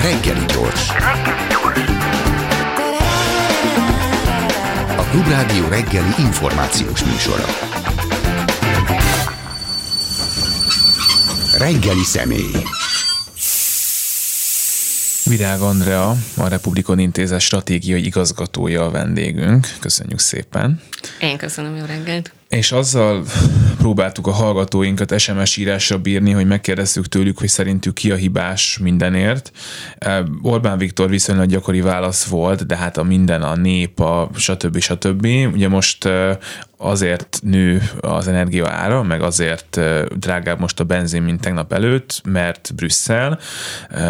Reggeli gyors. A Klubrádió reggeli információs műsora. Reggeli személy. Virág Andrea, a Republikon Intézet stratégiai igazgatója a vendégünk. Köszönjük szépen. Én köszönöm, jó reggelt. És azzal próbáltuk a hallgatóinkat SMS írásra bírni, hogy megkérdeztük tőlük, hogy szerintük ki a hibás mindenért. Orbán Viktor viszonylag gyakori válasz volt, de hát a minden, a nép, a stb. stb. Ugye most azért nő az energia ára, meg azért drágább most a benzin, mint tegnap előtt, mert Brüsszel.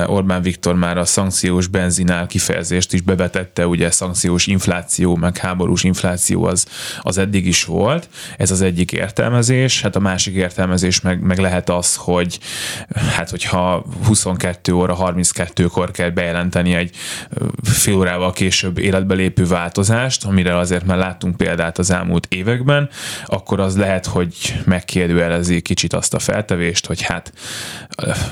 Orbán Viktor már a szankciós benzinál kifejezést is bevetette, ugye szankciós infláció, meg háborús infláció az, az eddig is volt. Ez az egyik értelmezés. Hát a másik értelmezés meg, meg lehet az, hogy hát hogyha 22 óra 32-kor kell bejelenteni egy fél órával később életbe lépő változást, amire azért már láttunk példát az elmúlt évek években, akkor az lehet, hogy megkérdőjelezi kicsit azt a feltevést, hogy hát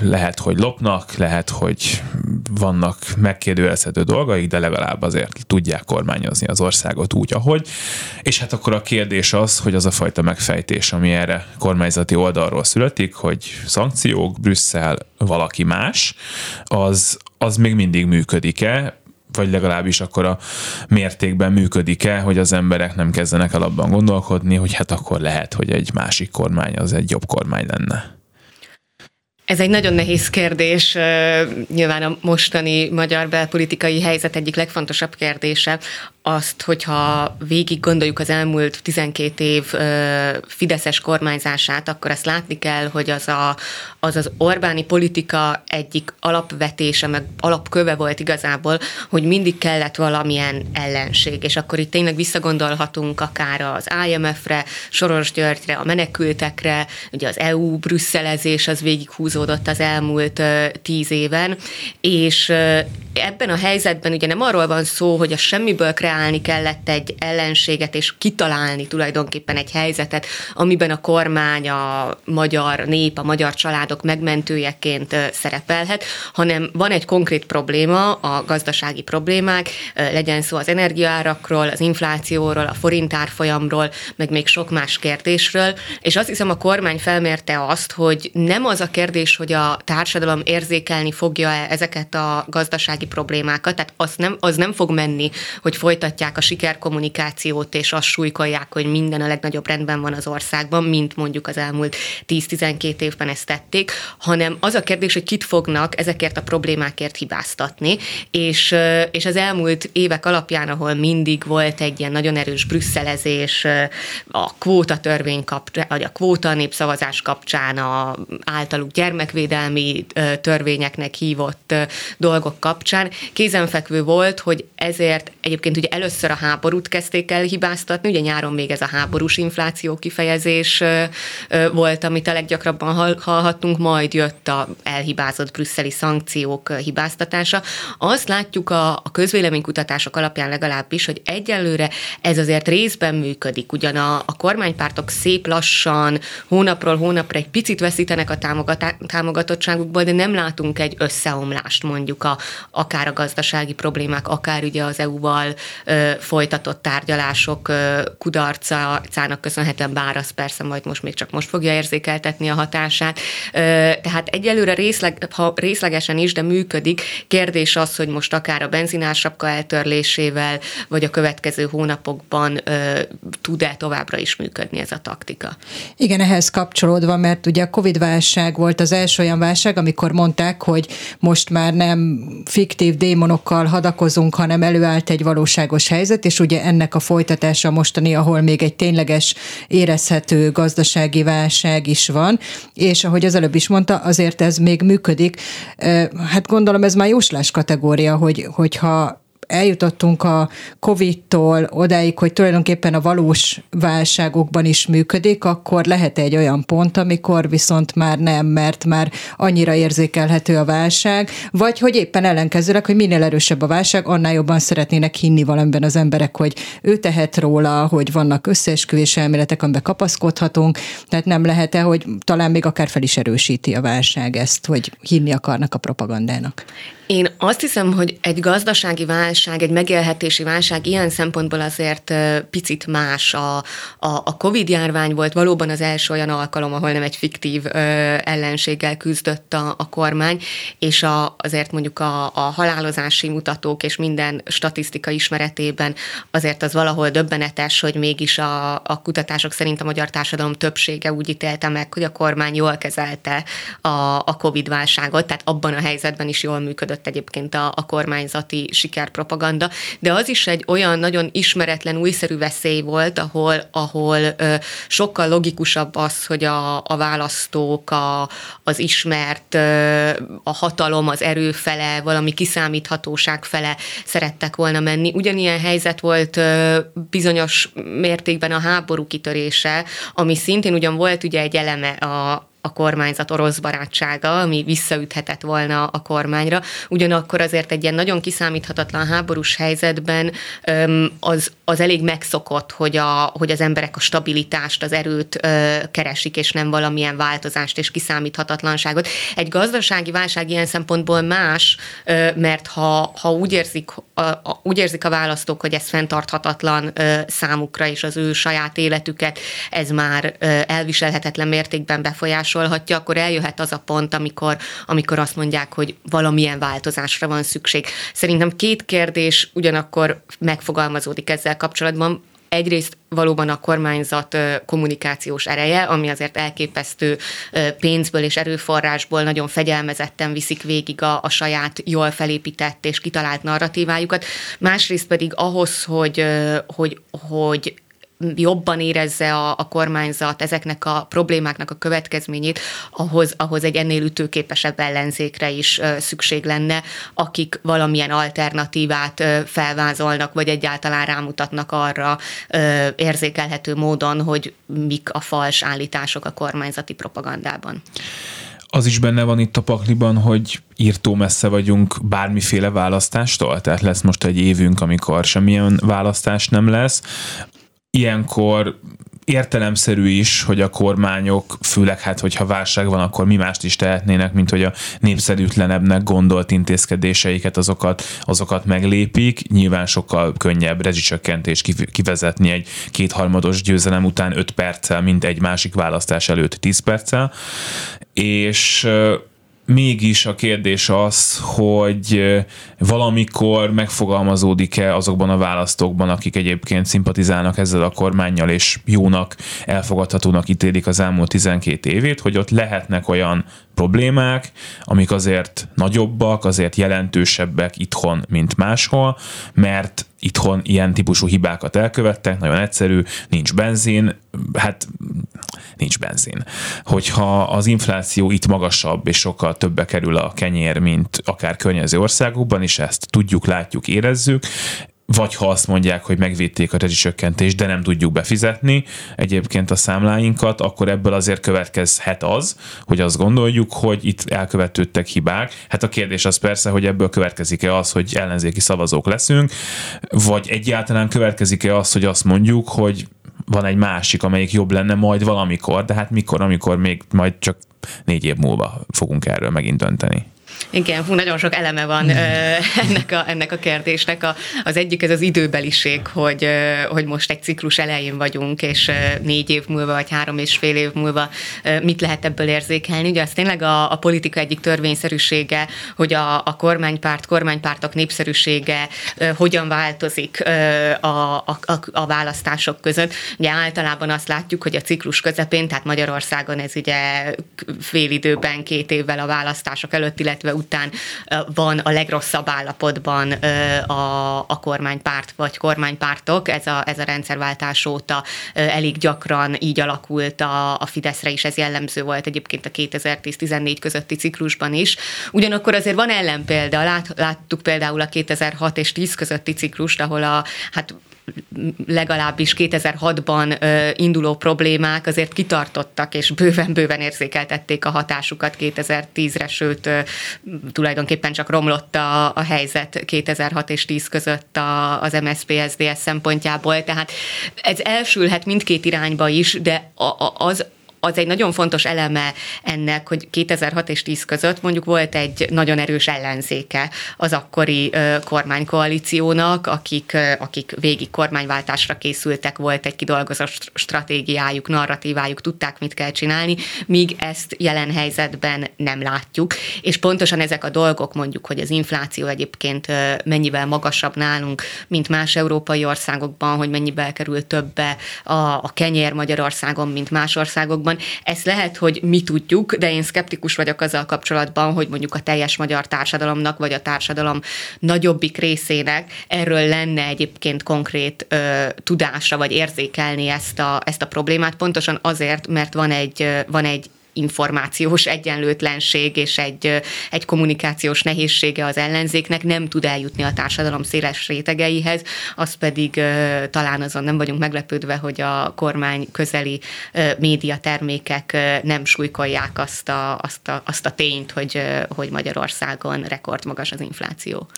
lehet, hogy lopnak, lehet, hogy vannak megkérdőjelezhető dolgaik, de legalább azért tudják kormányozni az országot úgy, ahogy. És hát akkor a kérdés az, hogy az a fajta megfejtés, ami erre kormányzati oldalról születik, hogy szankciók, Brüsszel, valaki más, az, az még mindig működik-e, vagy legalábbis akkor a mértékben működik-e, hogy az emberek nem kezdenek el abban gondolkodni, hogy hát akkor lehet, hogy egy másik kormány az egy jobb kormány lenne. Ez egy nagyon nehéz kérdés, nyilván a mostani magyar belpolitikai helyzet egyik legfontosabb kérdése azt, hogyha végig gondoljuk az elmúlt 12 év Fideszes kormányzását, akkor ezt látni kell, hogy az, a, az az Orbáni politika egyik alapvetése, meg alapköve volt igazából, hogy mindig kellett valamilyen ellenség, és akkor itt tényleg visszagondolhatunk akár az IMF-re, Soros Györgyre, a menekültekre, ugye az EU brüsszelezés az végighúzódott az elmúlt tíz éven, és ebben a helyzetben ugye nem arról van szó, hogy a semmiből kreálni kellett egy ellenséget, és kitalálni tulajdonképpen egy helyzetet, amiben a kormány, a magyar nép, a magyar családok megmentőjeként szerepelhet, hanem van egy konkrét probléma, a gazdasági problémák, legyen szó az energiaárakról, az inflációról, a forintárfolyamról, meg még sok más kérdésről, és azt hiszem a kormány felmérte azt, hogy nem az a kérdés, hogy a társadalom érzékelni fogja ezeket a gazdasági problémákat, tehát az nem, az nem fog menni, hogy folytatják a sikerkommunikációt, és azt súlykolják, hogy minden a legnagyobb rendben van az országban, mint mondjuk az elmúlt 10-12 évben ezt tették, hanem az a kérdés, hogy kit fognak ezekért a problémákért hibáztatni, és, és az elmúlt évek alapján, ahol mindig volt egy ilyen nagyon erős brüsszelezés, a kvóta törvény kapcsán, vagy a kvóta népszavazás kapcsán, a általuk gyermekvédelmi törvényeknek hívott dolgok kapcsán, kézenfekvő volt, hogy ezért egyébként ugye először a háborút kezdték el hibáztatni, ugye nyáron még ez a háborús infláció kifejezés volt, amit a leggyakrabban hallhattunk, majd jött a elhibázott brüsszeli szankciók hibáztatása. Azt látjuk a, a közvéleménykutatások alapján legalábbis, hogy egyelőre ez azért részben működik, ugyan a, a kormánypártok szép lassan, hónapról hónapra egy picit veszítenek a támogatottságukból, de nem látunk egy összeomlást mondjuk a, akár a gazdasági problémák, akár ugye az EU-val folytatott tárgyalások kudarcának köszönhetően, bár az persze majd most még csak most fogja érzékeltetni a hatását. Tehát egyelőre részleg, ha részlegesen is, de működik. Kérdés az, hogy most akár a benzinársapka eltörlésével, vagy a következő hónapokban tud-e továbbra is működni ez a taktika. Igen, ehhez kapcsolódva, mert ugye a Covid-válság volt az első olyan válság, amikor mondták, hogy most már nem fiktív démonokkal hadakozunk, hanem előállt egy valóságos helyzet, és ugye ennek a folytatása mostani, ahol még egy tényleges érezhető gazdasági válság is van, és ahogy az előbb is mondta, azért ez még működik. Hát gondolom ez már jóslás kategória, hogy, hogyha eljutottunk a Covid-tól odáig, hogy tulajdonképpen a valós válságokban is működik, akkor lehet egy olyan pont, amikor viszont már nem, mert már annyira érzékelhető a válság, vagy hogy éppen ellenkezőleg, hogy minél erősebb a válság, annál jobban szeretnének hinni valamiben az emberek, hogy ő tehet róla, hogy vannak összeesküvés elméletek, amiben kapaszkodhatunk, tehát nem lehet-e, hogy talán még akár fel is erősíti a válság ezt, hogy hinni akarnak a propagandának. Én azt hiszem, hogy egy gazdasági válság, egy megélhetési válság ilyen szempontból azért picit más. A, a, a COVID-járvány volt valóban az első olyan alkalom, ahol nem egy fiktív ö, ellenséggel küzdött a, a kormány, és a, azért mondjuk a, a halálozási mutatók és minden statisztika ismeretében azért az valahol döbbenetes, hogy mégis a, a kutatások szerint a magyar társadalom többsége úgy ítélte meg, hogy a kormány jól kezelte a, a COVID-válságot, tehát abban a helyzetben is jól működött működött egyébként a, a kormányzati sikerpropaganda, de az is egy olyan nagyon ismeretlen, újszerű veszély volt, ahol, ahol ö, sokkal logikusabb az, hogy a, a választók, a, az ismert, ö, a hatalom, az erő fele, valami kiszámíthatóság fele szerettek volna menni. Ugyanilyen helyzet volt ö, bizonyos mértékben a háború kitörése, ami szintén ugyan volt ugye egy eleme a, a kormányzat orosz barátsága, ami visszaüthetett volna a kormányra. Ugyanakkor azért egy ilyen nagyon kiszámíthatatlan háborús helyzetben az, az elég megszokott, hogy, a, hogy az emberek a stabilitást, az erőt keresik, és nem valamilyen változást és kiszámíthatatlanságot. Egy gazdasági válság ilyen szempontból más, mert ha, ha úgy, érzik, úgy érzik a választók, hogy ez fenntarthatatlan számukra és az ő saját életüket, ez már elviselhetetlen mértékben befolyásol, befolyásolhatja, akkor eljöhet az a pont, amikor, amikor azt mondják, hogy valamilyen változásra van szükség. Szerintem két kérdés ugyanakkor megfogalmazódik ezzel kapcsolatban egyrészt valóban a kormányzat kommunikációs ereje, ami azért elképesztő pénzből és erőforrásból nagyon fegyelmezetten viszik végig a, a saját jól felépített és kitalált narratívájukat. Másrészt pedig ahhoz, hogy, hogy, hogy jobban érezze a, a kormányzat ezeknek a problémáknak a következményét, ahhoz, ahhoz egy ennél ütőképesebb ellenzékre is ö, szükség lenne, akik valamilyen alternatívát ö, felvázolnak, vagy egyáltalán rámutatnak arra ö, érzékelhető módon, hogy mik a fals állítások a kormányzati propagandában. Az is benne van itt a pakliban, hogy írtó messze vagyunk bármiféle választástól, tehát lesz most egy évünk, amikor semmilyen választás nem lesz ilyenkor értelemszerű is, hogy a kormányok, főleg hát, hogyha válság van, akkor mi mást is tehetnének, mint hogy a népszerűtlenebbnek gondolt intézkedéseiket, azokat, azokat meglépik. Nyilván sokkal könnyebb rezsicsökkentés kivezetni egy kétharmados győzelem után 5 perccel, mint egy másik választás előtt 10 perccel. És mégis a kérdés az, hogy valamikor megfogalmazódik-e azokban a választókban, akik egyébként szimpatizálnak ezzel a kormányjal, és jónak, elfogadhatónak ítélik az elmúlt 12 évét, hogy ott lehetnek olyan problémák, amik azért nagyobbak, azért jelentősebbek itthon, mint máshol, mert itthon ilyen típusú hibákat elkövettek, nagyon egyszerű, nincs benzin, hát nincs benzin. Hogyha az infláció itt magasabb, és sokkal többe kerül a kenyér, mint akár környező országokban, és ezt tudjuk, látjuk, érezzük, vagy ha azt mondják, hogy megvédték a rezsicsökkentést, de nem tudjuk befizetni egyébként a számláinkat, akkor ebből azért következhet az, hogy azt gondoljuk, hogy itt elkövetődtek hibák. Hát a kérdés az persze, hogy ebből következik-e az, hogy ellenzéki szavazók leszünk, vagy egyáltalán következik-e az, hogy azt mondjuk, hogy van egy másik, amelyik jobb lenne majd valamikor, de hát mikor, amikor még majd csak négy év múlva fogunk erről megint dönteni. Igen, hú, nagyon sok eleme van mm. ennek, a, ennek a kérdésnek. A, az egyik ez az időbeliség, hogy, hogy most egy ciklus elején vagyunk, és négy év múlva, vagy három és fél év múlva mit lehet ebből érzékelni. Ugye az tényleg a, a politika egyik törvényszerűsége, hogy a, a kormánypárt, kormánypártok népszerűsége hogyan változik a, a, a választások között. Ugye általában azt látjuk, hogy a ciklus közepén, tehát Magyarországon ez ugye fél időben, két évvel a választások előtt, illetve illetve után van a legrosszabb állapotban a, a kormánypárt vagy kormánypártok. Ez a, ez a rendszerváltás óta elég gyakran így alakult a, a Fideszre is, ez jellemző volt egyébként a 2010-14 közötti ciklusban is. Ugyanakkor azért van ellenpélda, Lát, láttuk például a 2006 és 10 közötti ciklust, ahol a hát legalábbis 2006-ban induló problémák azért kitartottak, és bőven-bőven érzékeltették a hatásukat 2010-re, sőt, tulajdonképpen csak romlott a, a helyzet 2006 és 10 között a, az MSZP-SZDSZ szempontjából, tehát ez elsülhet mindkét irányba is, de az, az egy nagyon fontos eleme ennek, hogy 2006 és 10 között mondjuk volt egy nagyon erős ellenzéke az akkori kormánykoalíciónak, akik, akik végig kormányváltásra készültek, volt egy kidolgozott stratégiájuk, narratívájuk, tudták, mit kell csinálni, míg ezt jelen helyzetben nem látjuk. És pontosan ezek a dolgok, mondjuk, hogy az infláció egyébként mennyivel magasabb nálunk, mint más európai országokban, hogy mennyivel kerül többe a, a kenyér Magyarországon, mint más országokban, van. Ezt lehet, hogy mi tudjuk, de én szkeptikus vagyok azzal kapcsolatban, hogy mondjuk a teljes magyar társadalomnak, vagy a társadalom nagyobbik részének erről lenne egyébként konkrét ö, tudása, vagy érzékelni ezt a, ezt a problémát, pontosan azért, mert van egy, van egy információs egyenlőtlenség és egy, egy kommunikációs nehézsége az ellenzéknek, nem tud eljutni a társadalom széles rétegeihez, az pedig talán azon nem vagyunk meglepődve, hogy a kormány közeli médiatermékek nem súlykolják azt a, azt a, azt a tényt, hogy, hogy Magyarországon rekordmagas az infláció.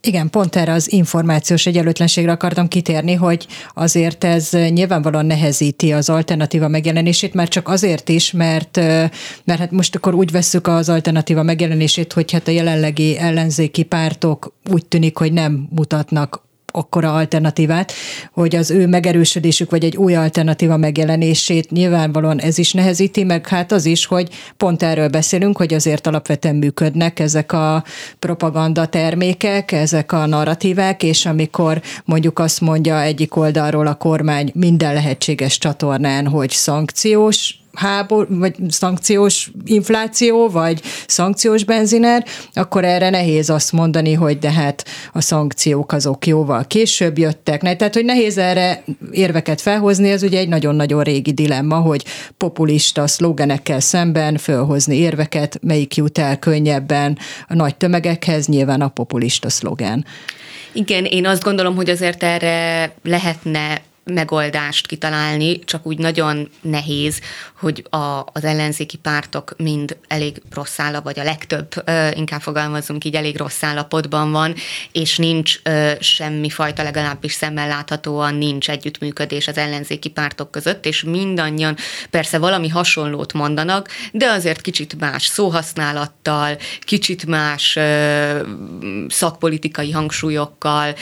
Igen, pont erre az információs egyenlőtlenségre akartam kitérni, hogy azért ez nyilvánvalóan nehezíti az alternatíva megjelenését, már csak azért is, mert, mert hát most akkor úgy vesszük az alternatíva megjelenését, hogy hát a jelenlegi ellenzéki pártok úgy tűnik, hogy nem mutatnak akkora alternatívát, hogy az ő megerősödésük, vagy egy új alternatíva megjelenését nyilvánvalóan ez is nehezíti, meg hát az is, hogy pont erről beszélünk, hogy azért alapvetően működnek ezek a propaganda termékek, ezek a narratívák, és amikor mondjuk azt mondja egyik oldalról a kormány minden lehetséges csatornán, hogy szankciós háború, vagy szankciós infláció, vagy szankciós benziner, akkor erre nehéz azt mondani, hogy de hát a szankciók azok jóval később jöttek. Tehát, hogy nehéz erre érveket felhozni, ez ugye egy nagyon-nagyon régi dilemma, hogy populista szlogenekkel szemben fölhozni érveket, melyik jut el könnyebben a nagy tömegekhez, nyilván a populista szlogen. Igen, én azt gondolom, hogy azért erre lehetne megoldást kitalálni, csak úgy nagyon nehéz, hogy a, az ellenzéki pártok mind elég rossz állap, vagy a legtöbb, inkább fogalmazunk így, elég rossz állapotban van, és nincs semmi fajta, legalábbis szemmel láthatóan nincs együttműködés az ellenzéki pártok között, és mindannyian persze valami hasonlót mondanak, de azért kicsit más szóhasználattal, kicsit más szakpolitikai hangsúlyokkal,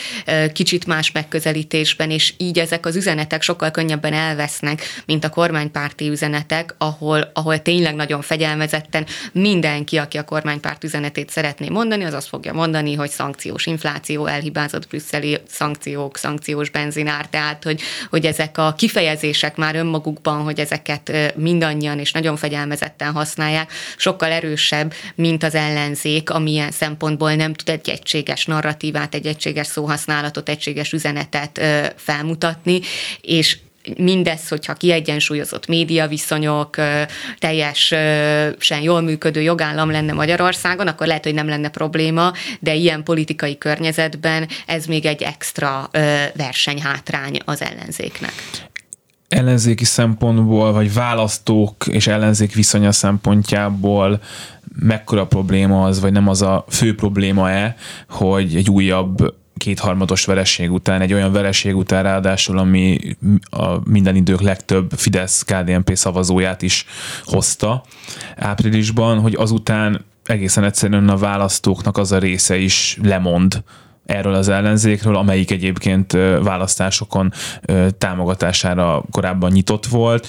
kicsit más megközelítésben, és így ezek az az üzenetek sokkal könnyebben elvesznek, mint a kormánypárti üzenetek, ahol, ahol tényleg nagyon fegyelmezetten mindenki, aki a kormánypárt üzenetét szeretné mondani, az azt fogja mondani, hogy szankciós infláció, elhibázott brüsszeli szankciók, szankciós benzinár, tehát hogy, hogy ezek a kifejezések már önmagukban, hogy ezeket mindannyian és nagyon fegyelmezetten használják, sokkal erősebb, mint az ellenzék, amilyen szempontból nem tud egy egységes narratívát, egy egységes szóhasználatot, egységes üzenetet felmutatni, és mindez, hogyha kiegyensúlyozott médiaviszonyok, teljesen jól működő jogállam lenne Magyarországon, akkor lehet, hogy nem lenne probléma, de ilyen politikai környezetben ez még egy extra versenyhátrány az ellenzéknek. Ellenzéki szempontból, vagy választók és ellenzék viszonya szempontjából mekkora probléma az, vagy nem az a fő probléma-e, hogy egy újabb kétharmados vereség után, egy olyan vereség után ráadásul, ami a minden idők legtöbb Fidesz-KDNP szavazóját is hozta áprilisban, hogy azután egészen egyszerűen a választóknak az a része is lemond erről az ellenzékről, amelyik egyébként választásokon támogatására korábban nyitott volt,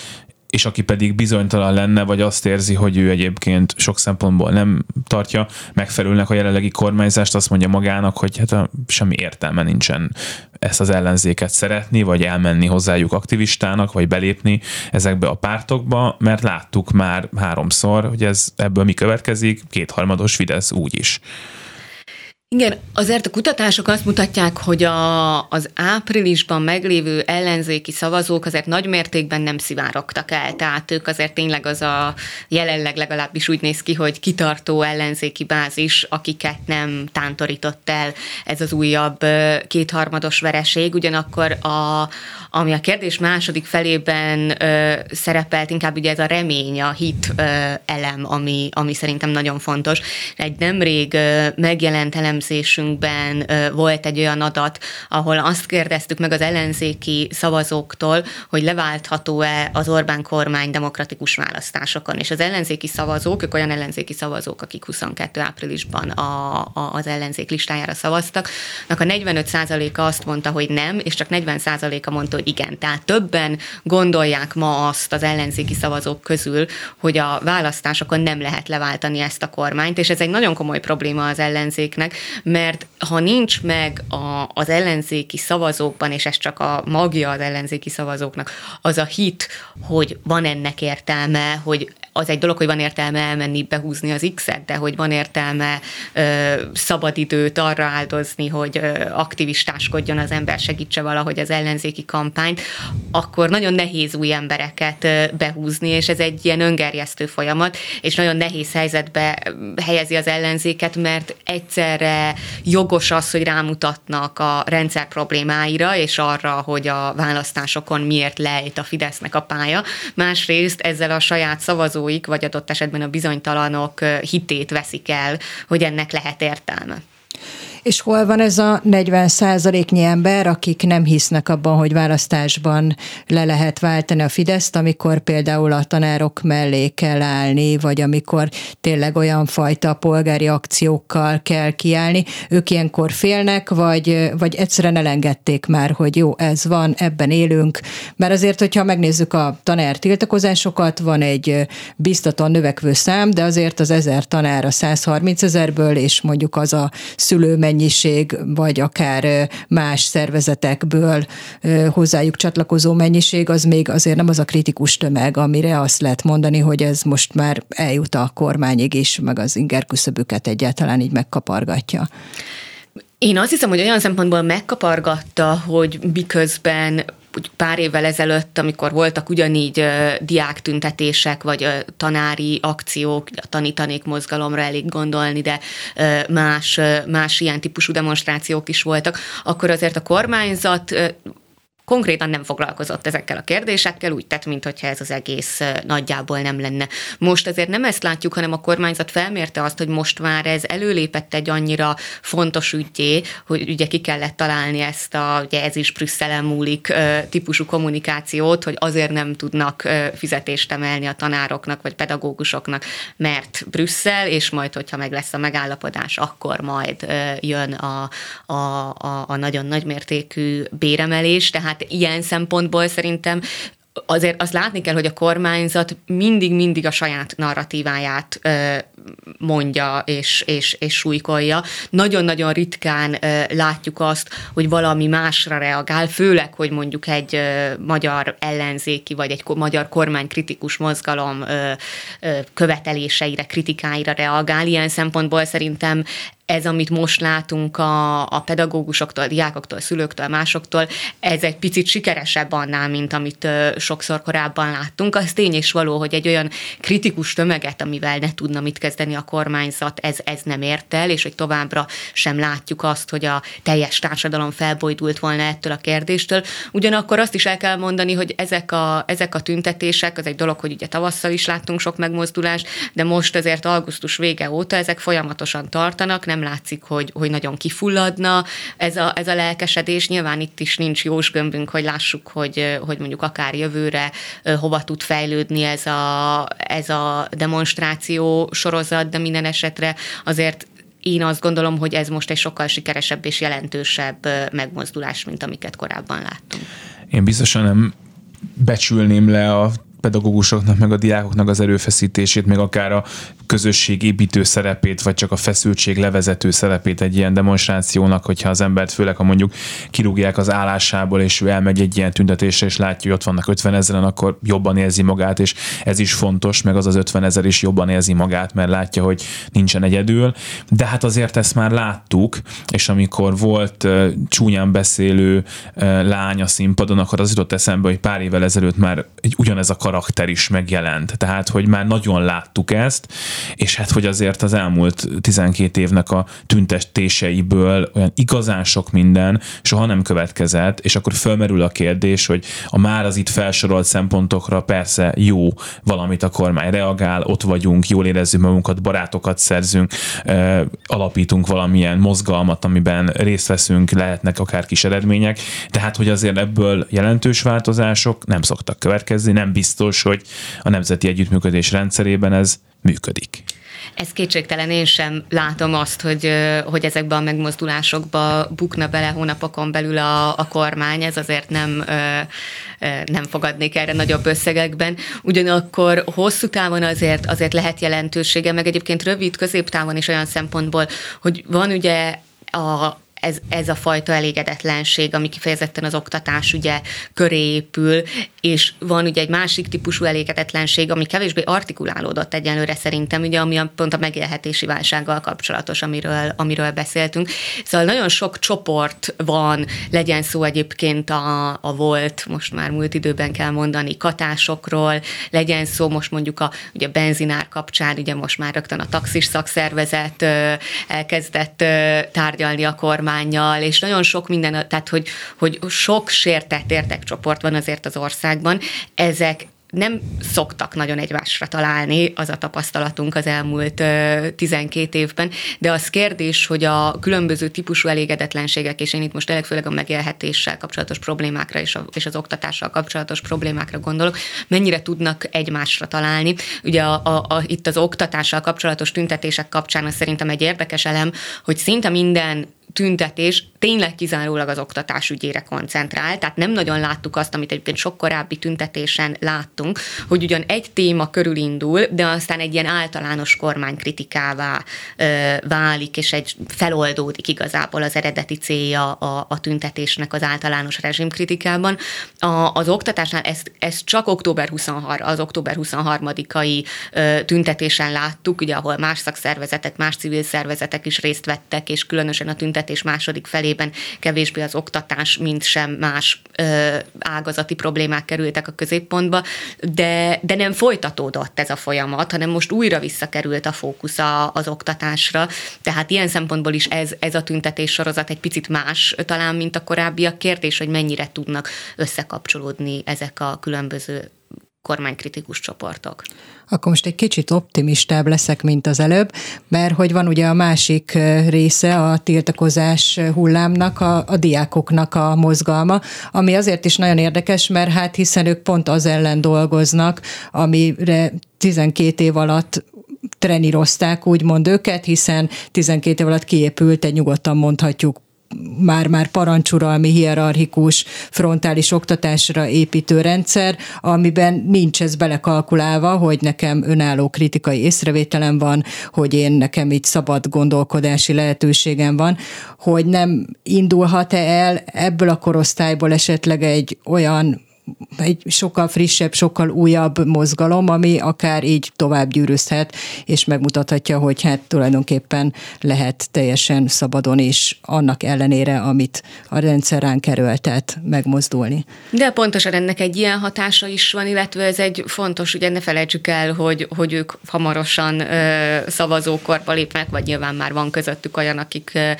és aki pedig bizonytalan lenne, vagy azt érzi, hogy ő egyébként sok szempontból nem tartja megfelelőnek a jelenlegi kormányzást, azt mondja magának, hogy hát a, semmi értelme nincsen ezt az ellenzéket szeretni, vagy elmenni hozzájuk aktivistának, vagy belépni ezekbe a pártokba, mert láttuk már háromszor, hogy ez ebből mi következik, kétharmados Fidesz úgy is. Igen, azért a kutatások azt mutatják, hogy a, az áprilisban meglévő ellenzéki szavazók azért nagy mértékben nem szivárogtak el, tehát ők azért tényleg az a jelenleg legalábbis úgy néz ki, hogy kitartó ellenzéki bázis, akiket nem tántorított el ez az újabb kétharmados vereség, ugyanakkor a, ami a kérdés második felében ö, szerepelt, inkább ugye ez a remény, a hit ö, elem, ami, ami szerintem nagyon fontos. Egy nemrég ö, megjelent elemzésünkben volt egy olyan adat, ahol azt kérdeztük meg az ellenzéki szavazóktól, hogy leváltható-e az Orbán kormány demokratikus választásokon. És az ellenzéki szavazók, ők olyan ellenzéki szavazók, akik 22 áprilisban a, a, az ellenzék listájára szavaztak, a 45%-a azt mondta, hogy nem, és csak 40%-a mondta, hogy igen. Tehát többen gondolják ma azt az ellenzéki szavazók közül, hogy a választásokon nem lehet leváltani ezt a kormányt, és ez egy nagyon komoly probléma az ellenzéknek, mert ha nincs meg a, az ellenzéki szavazókban, és ez csak a magja az ellenzéki szavazóknak, az a hit, hogy van ennek értelme, hogy az egy dolog, hogy van értelme elmenni, behúzni az X-et, de hogy van értelme ö, szabadidőt arra áldozni, hogy ö, aktivistáskodjon az ember, segítse valahogy az ellenzéki kampányt, akkor nagyon nehéz új embereket ö, behúzni, és ez egy ilyen öngerjesztő folyamat, és nagyon nehéz helyzetbe helyezi az ellenzéket, mert egyszerre jogos az, hogy rámutatnak a rendszer problémáira, és arra, hogy a választásokon miért lejt a Fidesznek a pálya, másrészt ezzel a saját szavazó szavazóik, vagy adott esetben a bizonytalanok hitét veszik el, hogy ennek lehet értelme. És hol van ez a 40 százaléknyi ember, akik nem hisznek abban, hogy választásban le lehet váltani a Fideszt, amikor például a tanárok mellé kell állni, vagy amikor tényleg olyan fajta polgári akciókkal kell kiállni. Ők ilyenkor félnek, vagy, vagy egyszerűen elengedték már, hogy jó, ez van, ebben élünk. Mert azért, hogyha megnézzük a tanár tiltakozásokat, van egy biztatóan növekvő szám, de azért az ezer tanár a 130 ezerből, és mondjuk az a szülő mennyiség, vagy akár más szervezetekből hozzájuk csatlakozó mennyiség, az még azért nem az a kritikus tömeg, amire azt lehet mondani, hogy ez most már eljut a kormányig is, meg az inger küszöbüket egyáltalán így megkapargatja. Én azt hiszem, hogy olyan szempontból megkapargatta, hogy miközben pár évvel ezelőtt, amikor voltak ugyanígy diák tüntetések, vagy tanári akciók, a tanítanék mozgalomra elég gondolni, de más, más ilyen típusú demonstrációk is voltak, akkor azért a kormányzat konkrétan nem foglalkozott ezekkel a kérdésekkel, úgy tett, mintha ez az egész nagyjából nem lenne. Most azért nem ezt látjuk, hanem a kormányzat felmérte azt, hogy most már ez előlépett egy annyira fontos ügyé, hogy ugye ki kellett találni ezt a, ugye ez is Brüsszelen múlik típusú kommunikációt, hogy azért nem tudnak fizetést emelni a tanároknak vagy pedagógusoknak, mert Brüsszel, és majd, hogyha meg lesz a megállapodás, akkor majd jön a, a, a, a nagyon nagymértékű béremelés, tehát tehát ilyen szempontból szerintem azért azt látni kell, hogy a kormányzat mindig-mindig a saját narratíváját ö, mondja és, és, és súlykolja. Nagyon-nagyon ritkán látjuk azt, hogy valami másra reagál, főleg, hogy mondjuk egy magyar ellenzéki vagy egy magyar kormánykritikus mozgalom követeléseire, kritikáira reagál. Ilyen szempontból szerintem ez, amit most látunk a, a pedagógusoktól, a diákoktól, a szülőktől, másoktól, ez egy picit sikeresebb annál, mint amit ö, sokszor korábban láttunk. Az tény és való, hogy egy olyan kritikus tömeget, amivel ne tudna mit kezdeni a kormányzat, ez, ez nem ért el, és hogy továbbra sem látjuk azt, hogy a teljes társadalom felbojdult volna ettől a kérdéstől. Ugyanakkor azt is el kell mondani, hogy ezek a, ezek a tüntetések, az egy dolog, hogy ugye tavasszal is láttunk sok megmozdulást, de most azért augusztus vége óta ezek folyamatosan tartanak, nem látszik, hogy, hogy nagyon kifulladna ez a, ez a lelkesedés. Nyilván itt is nincs jós gömbünk, hogy lássuk, hogy, hogy mondjuk akár jövőre hova tud fejlődni ez a, ez a demonstráció sorozat, de minden esetre azért én azt gondolom, hogy ez most egy sokkal sikeresebb és jelentősebb megmozdulás, mint amiket korábban láttunk. Én biztosan nem becsülném le a pedagógusoknak, meg a diákoknak az erőfeszítését, meg akár a közösség építő szerepét, vagy csak a feszültség levezető szerepét egy ilyen demonstrációnak, hogyha az embert főleg, ha mondjuk kirúgják az állásából, és ő elmegy egy ilyen tüntetésre, és látja, hogy ott vannak 50 ezeren, akkor jobban érzi magát, és ez is fontos, meg az az 50 ezer is jobban érzi magát, mert látja, hogy nincsen egyedül. De hát azért ezt már láttuk, és amikor volt uh, csúnyán beszélő uh, lány a színpadon, akkor az jutott eszembe, hogy pár évvel ezelőtt már egy ugyanez a karakter is megjelent. Tehát, hogy már nagyon láttuk ezt, és hát, hogy azért az elmúlt 12 évnek a tüntetéseiből olyan igazán sok minden soha nem következett, és akkor fölmerül a kérdés, hogy a már az itt felsorolt szempontokra persze jó valamit a kormány reagál, ott vagyunk, jól érezzük magunkat, barátokat szerzünk, alapítunk valamilyen mozgalmat, amiben részt veszünk, lehetnek akár kis eredmények, tehát hogy azért ebből jelentős változások nem szoktak következni, nem biztos, hogy a nemzeti együttműködés rendszerében ez működik. Ez kétségtelen, én sem látom azt, hogy, hogy ezekben a megmozdulásokba bukna bele hónapokon belül a, a kormány, ez azért nem, nem fogadnék erre nagyobb összegekben. Ugyanakkor hosszú távon azért, azért lehet jelentősége, meg egyébként rövid, középtávon is olyan szempontból, hogy van ugye a ez, ez a fajta elégedetlenség, ami kifejezetten az oktatás ugye köré épül, és van ugye egy másik típusú elégedetlenség, ami kevésbé artikulálódott egyenlőre szerintem, ugye, ami a, pont a megélhetési válsággal kapcsolatos, amiről, amiről beszéltünk. Szóval nagyon sok csoport van, legyen szó egyébként a, a volt, most már múlt időben kell mondani, katásokról, legyen szó most mondjuk a ugye benzinár kapcsán, ugye most már rögtön a taxis szakszervezet elkezdett tárgyalni a kormány kormányjal, és nagyon sok minden, tehát hogy, hogy sok sértett érdekcsoport van azért az országban, ezek nem szoktak nagyon egymásra találni, az a tapasztalatunk az elmúlt 12 évben, de az kérdés, hogy a különböző típusú elégedetlenségek, és én itt most főleg a megélhetéssel kapcsolatos problémákra és, a, és az oktatással kapcsolatos problémákra gondolok, mennyire tudnak egymásra találni. Ugye a, a, a, itt az oktatással kapcsolatos tüntetések kapcsán az szerintem egy érdekes elem, hogy szinte minden tüntetés tényleg kizárólag az oktatás ügyére koncentrál, tehát nem nagyon láttuk azt, amit egyébként sok korábbi tüntetésen láttunk, hogy ugyan egy téma körül indul, de aztán egy ilyen általános kormánykritikává ö, válik, és egy feloldódik igazából az eredeti célja a, a tüntetésnek az általános rezsimkritikában. A, az oktatásnál ezt, ezt csak október 23, az október 23-ai ö, tüntetésen láttuk, ugye, ahol más szakszervezetek, más civil szervezetek is részt vettek, és különösen a tüntetés második felé esetében kevésbé az oktatás, mint sem más ö, ágazati problémák kerültek a középpontba, de, de nem folytatódott ez a folyamat, hanem most újra visszakerült a fókusz a, az oktatásra. Tehát ilyen szempontból is ez, ez a tüntetés sorozat egy picit más talán, mint a korábbiak. Kérdés, hogy mennyire tudnak összekapcsolódni ezek a különböző kormánykritikus csoportok. Akkor most egy kicsit optimistább leszek, mint az előbb, mert hogy van ugye a másik része a tiltakozás hullámnak, a, a diákoknak a mozgalma, ami azért is nagyon érdekes, mert hát hiszen ők pont az ellen dolgoznak, amire 12 év alatt trenírozták úgymond őket, hiszen 12 év alatt kiépült egy nyugodtan mondhatjuk már-már parancsuralmi, hierarchikus, frontális oktatásra építő rendszer, amiben nincs ez belekalkulálva, hogy nekem önálló kritikai észrevételem van, hogy én nekem így szabad gondolkodási lehetőségem van, hogy nem indulhat-e el ebből a korosztályból esetleg egy olyan egy sokkal frissebb, sokkal újabb mozgalom, ami akár így tovább gyűrűzhet, és megmutathatja, hogy hát tulajdonképpen lehet teljesen szabadon is annak ellenére, amit a rendszer ránk erőltet megmozdulni. De pontosan ennek egy ilyen hatása is van, illetve ez egy fontos, ugye ne felejtsük el, hogy, hogy ők hamarosan ö, szavazókorba lépnek, vagy nyilván már van közöttük olyan, akik ö,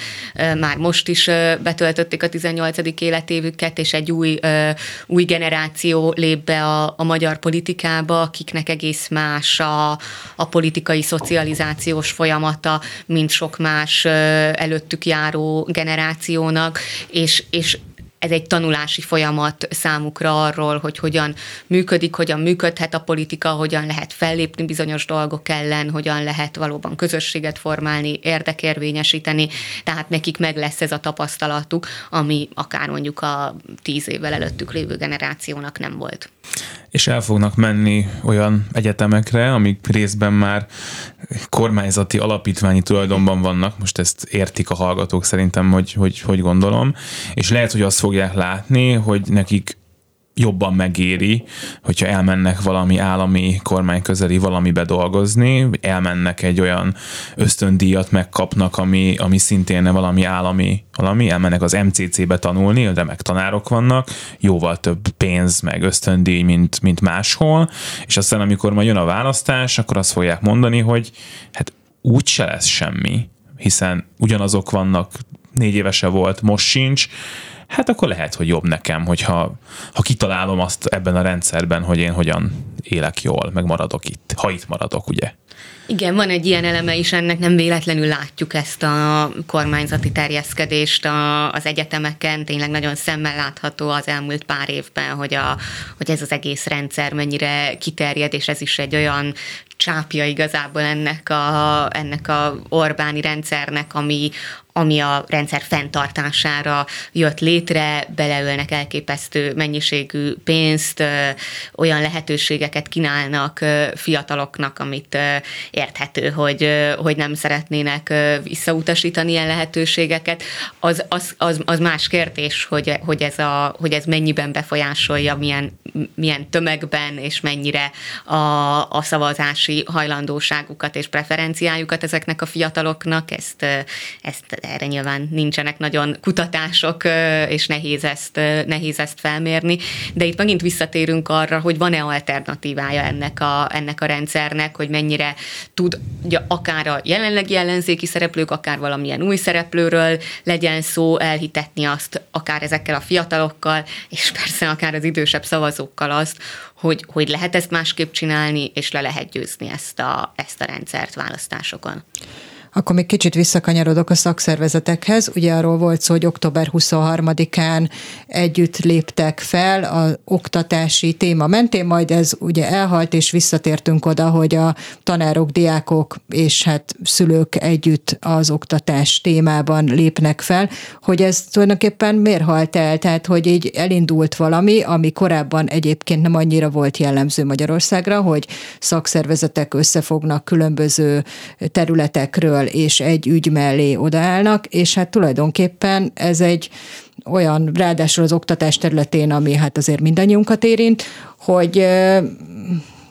már most is ö, betöltötték a 18. életévüket, és egy új, ö, új generáció generáció lép be a, a magyar politikába, akiknek egész más a, a politikai szocializációs folyamata, mint sok más előttük járó generációnak, és, és ez egy tanulási folyamat számukra arról, hogy hogyan működik, hogyan működhet a politika, hogyan lehet fellépni bizonyos dolgok ellen, hogyan lehet valóban közösséget formálni, érdekérvényesíteni, tehát nekik meg lesz ez a tapasztalatuk, ami akár mondjuk a tíz évvel előttük lévő generációnak nem volt. És el fognak menni olyan egyetemekre, amik részben már kormányzati alapítványi tulajdonban vannak, most ezt értik a hallgatók szerintem, hogy hogy, hogy gondolom, és lehet, hogy azt fogják látni, hogy nekik jobban megéri, hogyha elmennek valami állami kormány közeli valamibe dolgozni, elmennek egy olyan ösztöndíjat megkapnak, ami, ami szintén valami állami, valami, elmennek az MCC-be tanulni, de meg tanárok vannak, jóval több pénz, meg ösztöndíj, mint, mint máshol, és aztán amikor majd jön a választás, akkor azt fogják mondani, hogy hát úgy se lesz semmi, hiszen ugyanazok vannak, négy évese volt, most sincs, hát akkor lehet, hogy jobb nekem, hogyha ha kitalálom azt ebben a rendszerben, hogy én hogyan élek jól, meg maradok itt, ha itt maradok, ugye. Igen, van egy ilyen eleme is ennek, nem véletlenül látjuk ezt a kormányzati terjeszkedést a, az egyetemeken, tényleg nagyon szemmel látható az elmúlt pár évben, hogy, a, hogy ez az egész rendszer mennyire kiterjed, és ez is egy olyan csápja igazából ennek a, ennek a Orbáni rendszernek, ami, ami a rendszer fenntartására jött létre, beleölnek elképesztő mennyiségű pénzt, olyan lehetőségeket kínálnak fiataloknak, amit érthető, hogy, hogy nem szeretnének visszautasítani ilyen lehetőségeket. Az, az, az, az más kérdés, hogy, hogy, ez a, hogy ez mennyiben befolyásolja, milyen, milyen tömegben és mennyire a, a szavazási hajlandóságukat és preferenciájukat ezeknek a fiataloknak. Ezt, ezt erre nyilván nincsenek nagyon kutatások, és nehéz ezt, nehéz ezt felmérni, de itt megint visszatérünk arra, hogy van-e alternatívája ennek a, ennek a rendszernek, hogy mennyire tud ugye, akár a jelenlegi ellenzéki szereplők, akár valamilyen új szereplőről legyen szó, elhitetni azt akár ezekkel a fiatalokkal, és persze akár az idősebb szavazókkal azt, hogy, hogy lehet ezt másképp csinálni, és le lehet győzni ezt a, ezt a rendszert választásokon. Akkor még kicsit visszakanyarodok a szakszervezetekhez. Ugye arról volt szó, hogy október 23-án együtt léptek fel a oktatási téma mentén, majd ez ugye elhalt, és visszatértünk oda, hogy a tanárok, diákok és hát szülők együtt az oktatás témában lépnek fel, hogy ez tulajdonképpen miért halt el? Tehát, hogy így elindult valami, ami korábban egyébként nem annyira volt jellemző Magyarországra, hogy szakszervezetek összefognak különböző területekről, és egy ügy mellé odaállnak, és hát tulajdonképpen ez egy olyan, ráadásul az oktatás területén, ami hát azért mindannyiunkat érint, hogy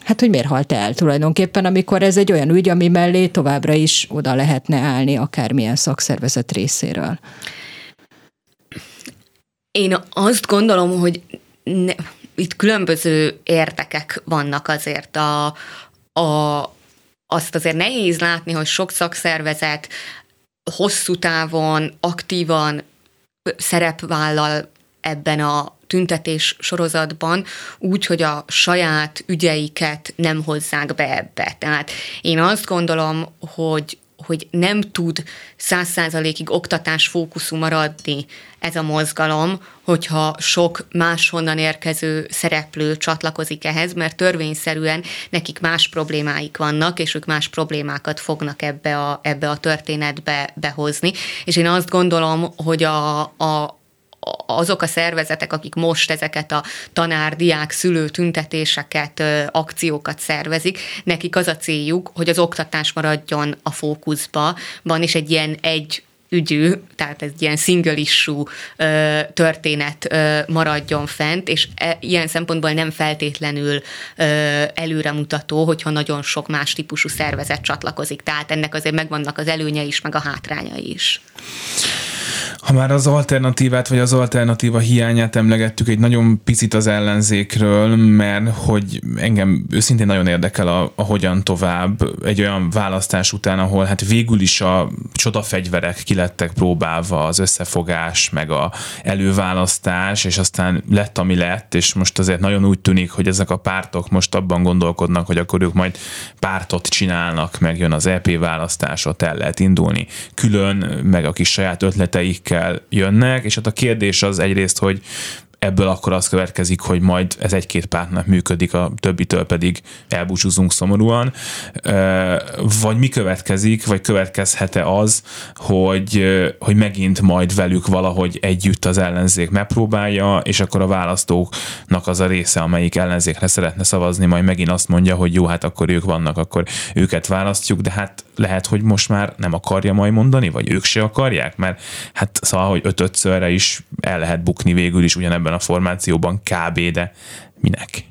hát hogy miért halt el tulajdonképpen, amikor ez egy olyan ügy, ami mellé továbbra is oda lehetne állni akármilyen szakszervezet részéről. Én azt gondolom, hogy ne, itt különböző értekek vannak azért a, a, azt azért nehéz látni, hogy sok szakszervezet hosszú távon, aktívan szerepvállal ebben a tüntetés sorozatban, úgy, hogy a saját ügyeiket nem hozzák be ebbe. Tehát én azt gondolom, hogy hogy nem tud száz százalékig oktatás fókuszú maradni ez a mozgalom, hogyha sok máshonnan érkező szereplő csatlakozik ehhez, mert törvényszerűen nekik más problémáik vannak, és ők más problémákat fognak ebbe a, ebbe a történetbe behozni. És én azt gondolom, hogy a, a, azok a szervezetek, akik most ezeket a tanár, diák, szülő tüntetéseket, akciókat szervezik, nekik az a céljuk, hogy az oktatás maradjon a fókuszba, van is egy ilyen egy ügyű, tehát ez ilyen single issue történet maradjon fent, és e, ilyen szempontból nem feltétlenül előremutató, hogyha nagyon sok más típusú szervezet csatlakozik. Tehát ennek azért megvannak az előnye is, meg a hátrányai is. Ha már az alternatívát, vagy az alternatíva hiányát emlegettük egy nagyon picit az ellenzékről, mert hogy engem őszintén nagyon érdekel a, a hogyan tovább egy olyan választás után, ahol hát végül is a csodafegyverek kilettek próbálva, az összefogás, meg a előválasztás, és aztán lett, ami lett, és most azért nagyon úgy tűnik, hogy ezek a pártok most abban gondolkodnak, hogy akkor ők majd pártot csinálnak, meg jön az EP választás, ott el lehet indulni. Külön, meg a kis saját ötleteik ellenzékkel jönnek, és hát a kérdés az egyrészt, hogy ebből akkor az következik, hogy majd ez egy-két pártnak működik, a többitől pedig elbúcsúzunk szomorúan, vagy mi következik, vagy következhet-e az, hogy, hogy megint majd velük valahogy együtt az ellenzék megpróbálja, és akkor a választóknak az a része, amelyik ellenzékre szeretne szavazni, majd megint azt mondja, hogy jó, hát akkor ők vannak, akkor őket választjuk, de hát lehet, hogy most már nem akarja majd mondani, vagy ők se akarják, mert hát szóval, hogy öt-ötszörre is el lehet bukni végül is ugyanebben a formációban kb, de minek?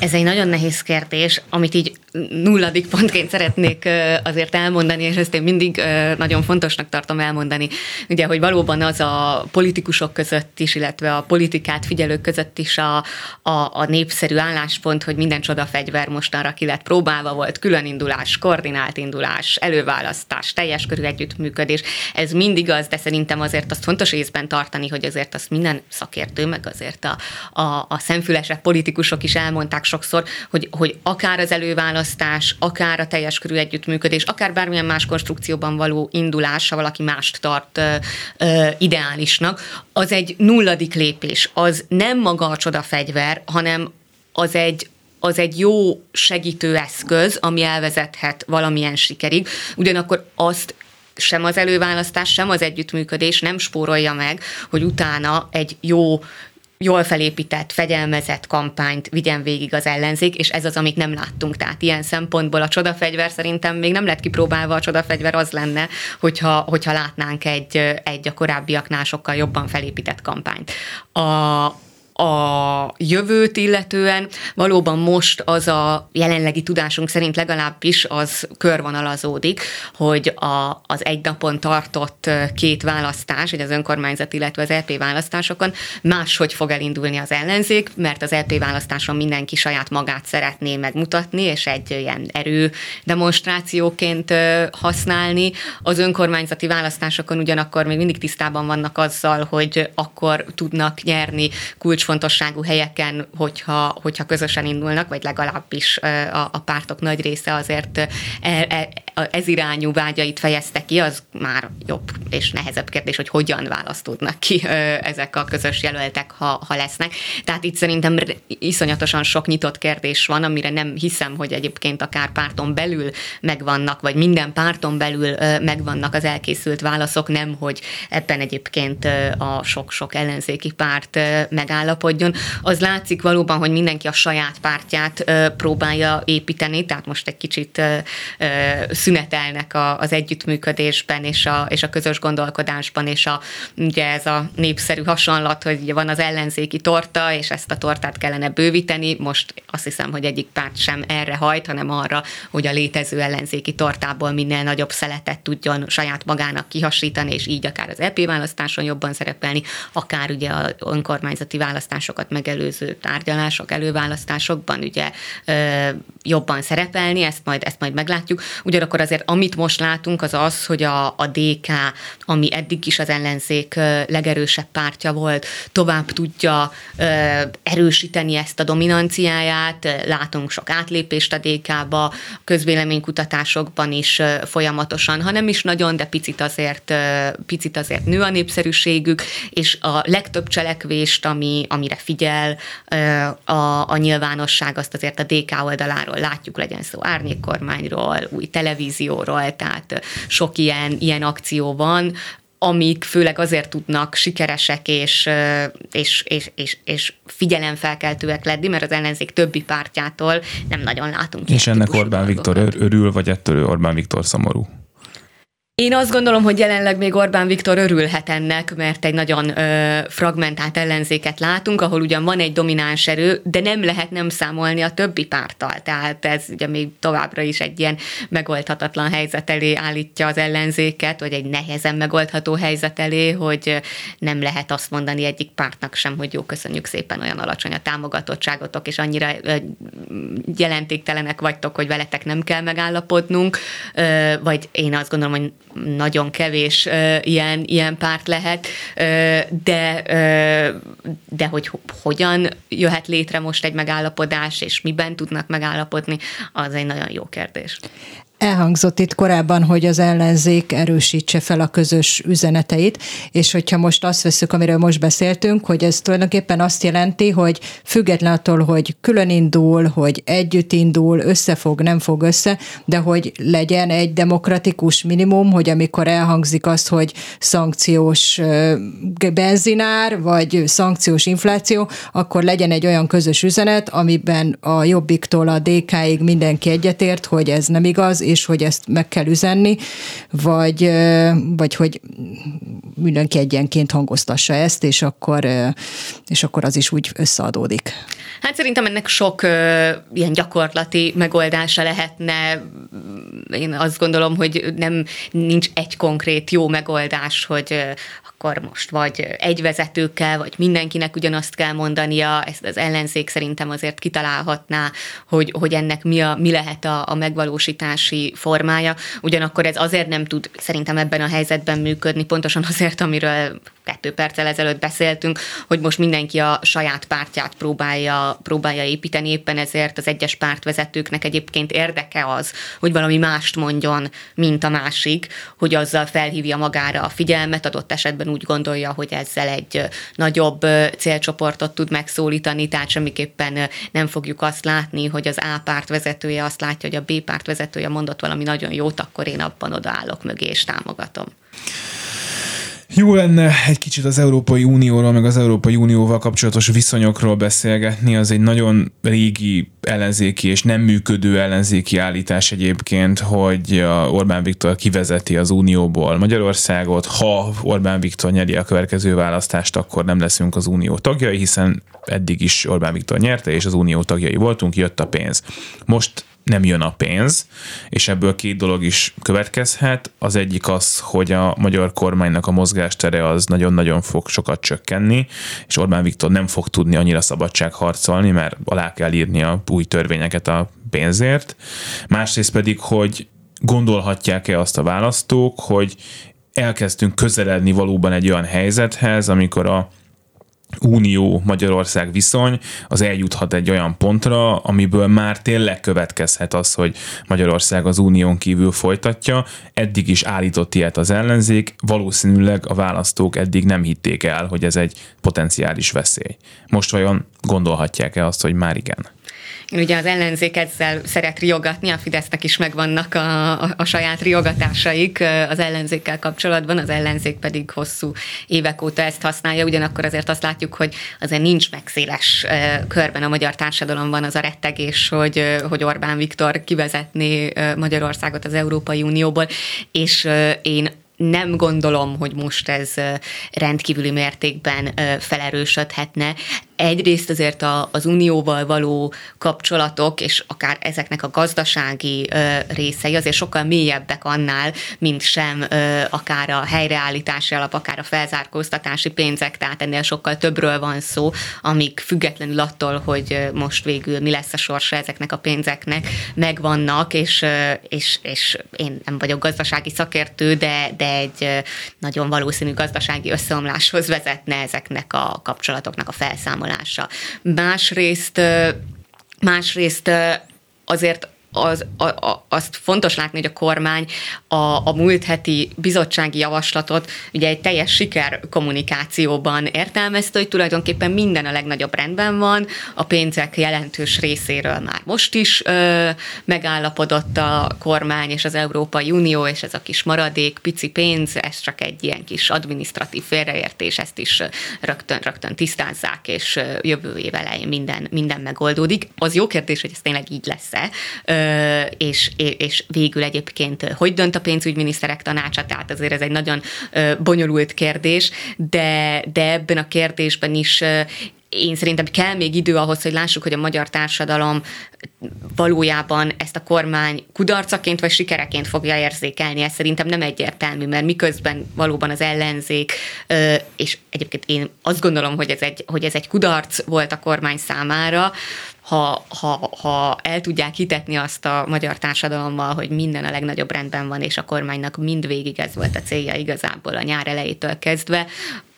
Ez egy nagyon nehéz kérdés, amit így nulladik pontként szeretnék azért elmondani, és ezt én mindig nagyon fontosnak tartom elmondani, ugye, hogy valóban az a politikusok között is, illetve a politikát figyelők között is a, a, a népszerű álláspont, hogy minden csoda fegyver mostanra ki lett próbálva, volt különindulás, koordinált indulás, előválasztás, teljes körű együttműködés. Ez mindig az, de szerintem azért azt fontos észben tartani, hogy azért azt minden szakértő, meg azért a, a, a szemfülesek politikusok is elmondták sokszor, hogy, hogy akár az előválasztás, választás, akár a teljes körű együttműködés, akár bármilyen más konstrukcióban való indulás, ha valaki mást tart ö, ö, ideálisnak, az egy nulladik lépés. Az nem maga a csodafegyver, hanem az egy az egy jó segítő eszköz, ami elvezethet valamilyen sikerig. Ugyanakkor azt sem az előválasztás, sem az együttműködés nem spórolja meg, hogy utána egy jó jól felépített, fegyelmezett kampányt vigyen végig az ellenzék, és ez az, amit nem láttunk. Tehát ilyen szempontból a csodafegyver szerintem még nem lett kipróbálva, a csodafegyver az lenne, hogyha, hogyha látnánk egy, egy a korábbiaknál sokkal jobban felépített kampányt. A, a jövőt illetően valóban most az a jelenlegi tudásunk szerint legalábbis az körvonalazódik, hogy a, az egy napon tartott két választás, hogy az önkormányzat, illetve az LP választásokon máshogy fog elindulni az ellenzék, mert az LP választáson mindenki saját magát szeretné megmutatni, és egy ilyen erő demonstrációként használni. Az önkormányzati választásokon ugyanakkor még mindig tisztában vannak azzal, hogy akkor tudnak nyerni kulcs kulcsfontosságú helyeken, hogyha, hogyha közösen indulnak, vagy legalábbis a, a pártok nagy része azért e, e, ez irányú vágyait fejezte ki, az már jobb és nehezebb kérdés, hogy hogyan választódnak ki ezek a közös jelöltek, ha, ha lesznek. Tehát itt szerintem iszonyatosan sok nyitott kérdés van, amire nem hiszem, hogy egyébként akár párton belül megvannak, vagy minden párton belül megvannak az elkészült válaszok, nem, hogy ebben egyébként a sok-sok ellenzéki párt megállapodjon. Az látszik valóban, hogy mindenki a saját pártját próbálja építeni, tehát most egy kicsit szünetelnek az együttműködésben és a, és a közös gondolkodásban, és a, ugye ez a népszerű hasonlat, hogy van az ellenzéki torta, és ezt a tortát kellene bővíteni. Most azt hiszem, hogy egyik párt sem erre hajt, hanem arra, hogy a létező ellenzéki tortából minél nagyobb szeletet tudjon saját magának kihasítani, és így akár az EP választáson jobban szerepelni, akár ugye a önkormányzati választásokat megelőző tárgyalások, előválasztásokban ugye jobban szerepelni, ezt majd, ezt majd meglátjuk. Ugyanakkor akkor azért amit most látunk, az az, hogy a, a DK, ami eddig is az ellenzék legerősebb pártja volt, tovább tudja erősíteni ezt a dominanciáját. Látunk sok átlépést a DK-ba, közvéleménykutatásokban is folyamatosan, hanem is nagyon, de picit azért, picit azért nő a népszerűségük, és a legtöbb cselekvést, ami, amire figyel a, a nyilvánosság, azt azért a DK oldaláról látjuk, legyen szó árnyékkormányról, új televízió, televízióról, tehát sok ilyen, ilyen akció van, amik főleg azért tudnak sikeresek és, és, és, és, és figyelemfelkeltőek lenni, mert az ellenzék többi pártjától nem nagyon látunk. És ennek Orbán Viktor örül, vagy ettől Orbán Viktor szomorú? Én azt gondolom, hogy jelenleg még Orbán Viktor örülhet ennek, mert egy nagyon ö, fragmentált ellenzéket látunk, ahol ugyan van egy domináns erő, de nem lehet nem számolni a többi párttal. Tehát ez ugye még továbbra is egy ilyen megoldhatatlan helyzet elé állítja az ellenzéket, vagy egy nehezen megoldható helyzet elé, hogy nem lehet azt mondani egyik pártnak sem, hogy jó, köszönjük szépen, olyan alacsony a támogatottságotok, és annyira ö, jelentéktelenek vagytok, hogy veletek nem kell megállapodnunk, ö, vagy én azt gondolom, hogy nagyon kevés ilyen, ilyen párt lehet, de, de hogy hogyan jöhet létre most egy megállapodás, és miben tudnak megállapodni, az egy nagyon jó kérdés. Elhangzott itt korábban, hogy az ellenzék erősítse fel a közös üzeneteit, és hogyha most azt veszük, amiről most beszéltünk, hogy ez tulajdonképpen azt jelenti, hogy független attól, hogy külön indul, hogy együtt indul, összefog, nem fog össze, de hogy legyen egy demokratikus minimum, hogy amikor elhangzik az, hogy szankciós benzinár, vagy szankciós infláció, akkor legyen egy olyan közös üzenet, amiben a Jobbiktól a DK-ig mindenki egyetért, hogy ez nem igaz, és hogy ezt meg kell üzenni, vagy, vagy hogy mindenki egyenként hangoztassa ezt, és akkor, és akkor az is úgy összeadódik. Hát szerintem ennek sok ö, ilyen gyakorlati megoldása lehetne. Én azt gondolom, hogy nem nincs egy konkrét jó megoldás, hogy akkor most vagy egy vezetőkkel, vagy mindenkinek ugyanazt kell mondania, ezt az ellenzék szerintem azért kitalálhatná, hogy, hogy ennek mi, a, mi lehet a, a megvalósítási formája. Ugyanakkor ez azért nem tud szerintem ebben a helyzetben működni, pontosan azért, amiről kettő perccel ezelőtt beszéltünk, hogy most mindenki a saját pártját próbálja, próbálja építeni, éppen ezért az egyes pártvezetőknek egyébként érdeke az, hogy valami mást mondjon, mint a másik, hogy azzal felhívja magára a figyelmet, adott esetben úgy gondolja, hogy ezzel egy nagyobb célcsoportot tud megszólítani, tehát semmiképpen nem fogjuk azt látni, hogy az A párt vezetője azt látja, hogy a B párt vezetője mondott valami nagyon jót, akkor én abban odaállok mögé és támogatom. Jó lenne egy kicsit az Európai Unióról, meg az Európai Unióval kapcsolatos viszonyokról beszélgetni. Az egy nagyon régi ellenzéki és nem működő ellenzéki állítás egyébként, hogy Orbán Viktor kivezeti az Unióból Magyarországot. Ha Orbán Viktor nyeri a következő választást, akkor nem leszünk az Unió tagjai, hiszen eddig is Orbán Viktor nyerte, és az Unió tagjai voltunk, jött a pénz. Most nem jön a pénz, és ebből két dolog is következhet. Az egyik az, hogy a magyar kormánynak a mozgástere az nagyon-nagyon fog sokat csökkenni, és Orbán Viktor nem fog tudni annyira szabadság harcolni, mert alá kell írni a új törvényeket a pénzért. Másrészt pedig, hogy gondolhatják-e azt a választók, hogy elkezdtünk közeledni valóban egy olyan helyzethez, amikor a Unió-Magyarország viszony az eljuthat egy olyan pontra, amiből már tényleg következhet az, hogy Magyarország az unión kívül folytatja. Eddig is állított ilyet az ellenzék, valószínűleg a választók eddig nem hitték el, hogy ez egy potenciális veszély. Most vajon gondolhatják-e azt, hogy már igen? Ugye az ellenzék ezzel szeret riogatni, a Fidesznek is megvannak a, a, a saját riogatásaik az ellenzékkel kapcsolatban, az ellenzék pedig hosszú évek óta ezt használja, ugyanakkor azért azt látjuk, hogy azért nincs meg széles körben a magyar társadalomban az a rettegés, hogy, hogy Orbán Viktor kivezetné Magyarországot az Európai Unióból, és én nem gondolom, hogy most ez rendkívüli mértékben felerősödhetne egyrészt azért a, az unióval való kapcsolatok, és akár ezeknek a gazdasági ö, részei azért sokkal mélyebbek annál, mint sem ö, akár a helyreállítási alap, akár a felzárkóztatási pénzek, tehát ennél sokkal többről van szó, amik függetlenül attól, hogy most végül mi lesz a sorsa ezeknek a pénzeknek, megvannak, és, és, és én nem vagyok gazdasági szakértő, de, de egy nagyon valószínű gazdasági összeomláshoz vezetne ezeknek a kapcsolatoknak a felszámolása bevonása. Másrészt, másrészt azért az, a, a, azt fontos látni, hogy a kormány a, a múlt heti bizottsági javaslatot ugye egy teljes siker kommunikációban értelmezte, hogy tulajdonképpen minden a legnagyobb rendben van, a pénzek jelentős részéről már most is ö, megállapodott a kormány és az Európai Unió, és ez a kis maradék, pici pénz, ez csak egy ilyen kis administratív félreértés, ezt is rögtön, rögtön tisztázzák, és jövő év elején minden, minden megoldódik. Az jó kérdés, hogy ez tényleg így lesz-e, és, és végül egyébként hogy dönt a pénzügyminiszterek tanácsa, tehát azért ez egy nagyon bonyolult kérdés, de, de ebben a kérdésben is én szerintem kell még idő ahhoz, hogy lássuk, hogy a magyar társadalom valójában ezt a kormány kudarcaként vagy sikereként fogja érzékelni. Ez szerintem nem egyértelmű, mert miközben valóban az ellenzék, és egyébként én azt gondolom, hogy ez egy, hogy ez egy kudarc volt a kormány számára, ha, ha, ha el tudják hitetni azt a magyar társadalommal, hogy minden a legnagyobb rendben van, és a kormánynak mindvégig ez volt a célja igazából a nyár elejétől kezdve,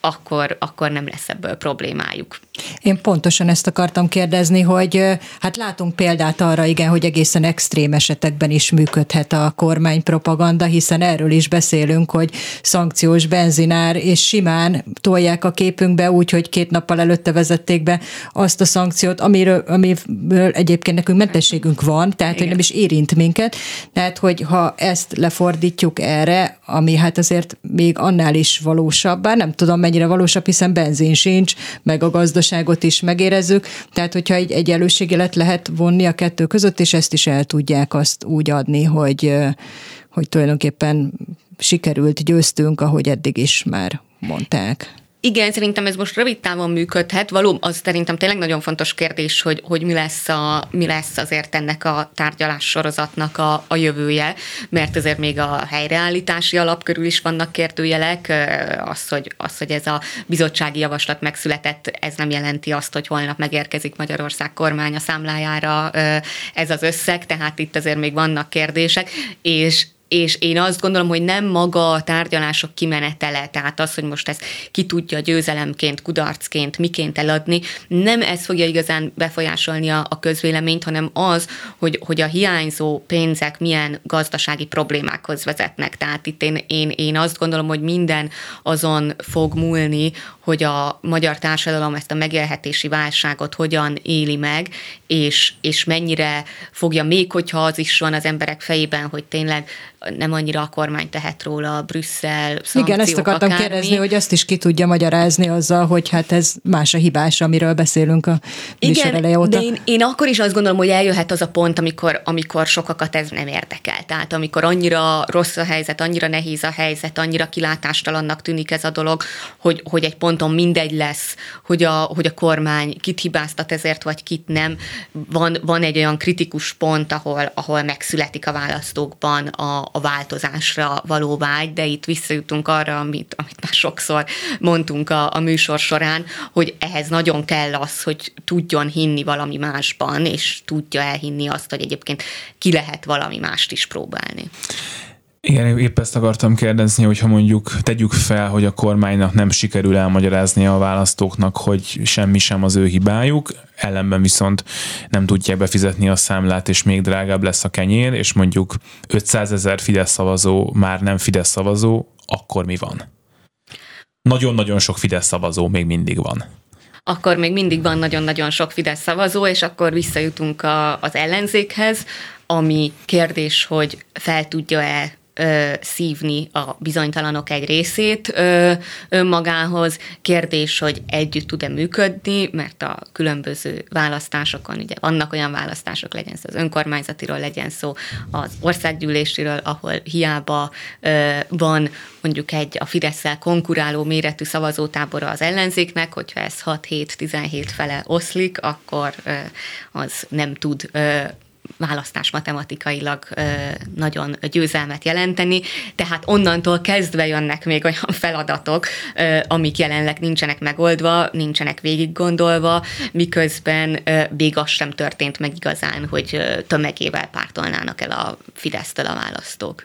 akkor, akkor nem lesz ebből problémájuk. Én pontosan ezt akartam kérdezni, hogy hát látunk példát arra, igen, hogy egészen extrém esetekben is működhet a kormánypropaganda, hiszen erről is beszélünk, hogy szankciós benzinár, és simán tolják a képünkbe úgy, hogy két nappal előtte vezették be azt a szankciót, amiről, amiről egyébként nekünk mentességünk van, tehát igen. hogy nem is érint minket. Tehát, hogy ha ezt lefordítjuk erre, ami hát azért még annál is valósabb, bár nem tudom mennyire valósabb, hiszen benzin sincs, meg a gazdaság gazdaságot is megérezzük, tehát hogyha egy egyenlőségjelet lehet vonni a kettő között, és ezt is el tudják azt úgy adni, hogy, hogy tulajdonképpen sikerült, győztünk, ahogy eddig is már mondták. Igen, szerintem ez most rövid távon működhet. Való, az szerintem tényleg nagyon fontos kérdés, hogy, hogy mi, lesz a, mi lesz azért ennek a tárgyalás sorozatnak a, a jövője, mert azért még a helyreállítási alap körül is vannak kérdőjelek. Az hogy, az, hogy ez a bizottsági javaslat megszületett, ez nem jelenti azt, hogy holnap megérkezik Magyarország kormánya számlájára ez az összeg, tehát itt azért még vannak kérdések, és és én azt gondolom, hogy nem maga a tárgyalások kimenetele, tehát az, hogy most ezt ki tudja győzelemként, kudarcként, miként eladni, nem ez fogja igazán befolyásolni a, a közvéleményt, hanem az, hogy, hogy a hiányzó pénzek milyen gazdasági problémákhoz vezetnek. Tehát itt én, én, én azt gondolom, hogy minden azon fog múlni, hogy a magyar társadalom ezt a megélhetési válságot hogyan éli meg, és, és mennyire fogja, még hogyha az is van az emberek fejében, hogy tényleg nem annyira a kormány tehet róla, Brüsszel, Igen, ezt akartam akármi. kérdezni, hogy azt is ki tudja magyarázni azzal, hogy hát ez más a hibás, amiről beszélünk a Igen, óta. de én, én akkor is azt gondolom, hogy eljöhet az a pont, amikor, amikor sokakat ez nem érdekel. Tehát amikor annyira rossz a helyzet, annyira nehéz a helyzet, annyira kilátástalannak tűnik ez a dolog, hogy, hogy egy ponton mindegy lesz, hogy a, hogy a kormány kit hibáztat ezért, vagy kit nem. Van, van egy olyan kritikus pont, ahol, ahol megszületik a választókban a, a változásra való vágy, de itt visszajutunk arra, amit, amit már sokszor mondtunk a, a műsor során, hogy ehhez nagyon kell az, hogy tudjon hinni valami másban, és tudja elhinni azt, hogy egyébként ki lehet valami mást is próbálni. Igen, épp ezt akartam kérdezni, hogyha mondjuk tegyük fel, hogy a kormánynak nem sikerül elmagyarázni a választóknak, hogy semmi sem az ő hibájuk, ellenben viszont nem tudják befizetni a számlát, és még drágább lesz a kenyér, és mondjuk 500 ezer Fidesz szavazó már nem Fidesz szavazó, akkor mi van? Nagyon-nagyon sok Fidesz szavazó még mindig van akkor még mindig van nagyon-nagyon sok Fidesz szavazó, és akkor visszajutunk a, az ellenzékhez, ami kérdés, hogy fel tudja-e ö, szívni a bizonytalanok egy részét ö, önmagához. Kérdés, hogy együtt tud-e működni, mert a különböző választásokon, ugye vannak olyan választások, legyen szó az önkormányzatiról, legyen szó az országgyűléséről, ahol hiába ö, van mondjuk egy a fidesz konkuráló méretű szavazótábora az ellenzéknek, hogyha ez 6-7-17 fele oszlik, akkor ö, az nem tud ö, választás matematikailag nagyon győzelmet jelenteni, tehát onnantól kezdve jönnek még olyan feladatok, amik jelenleg nincsenek megoldva, nincsenek végig gondolva, miközben még az sem történt meg igazán, hogy tömegével pártolnának el a Fidesztől a választók.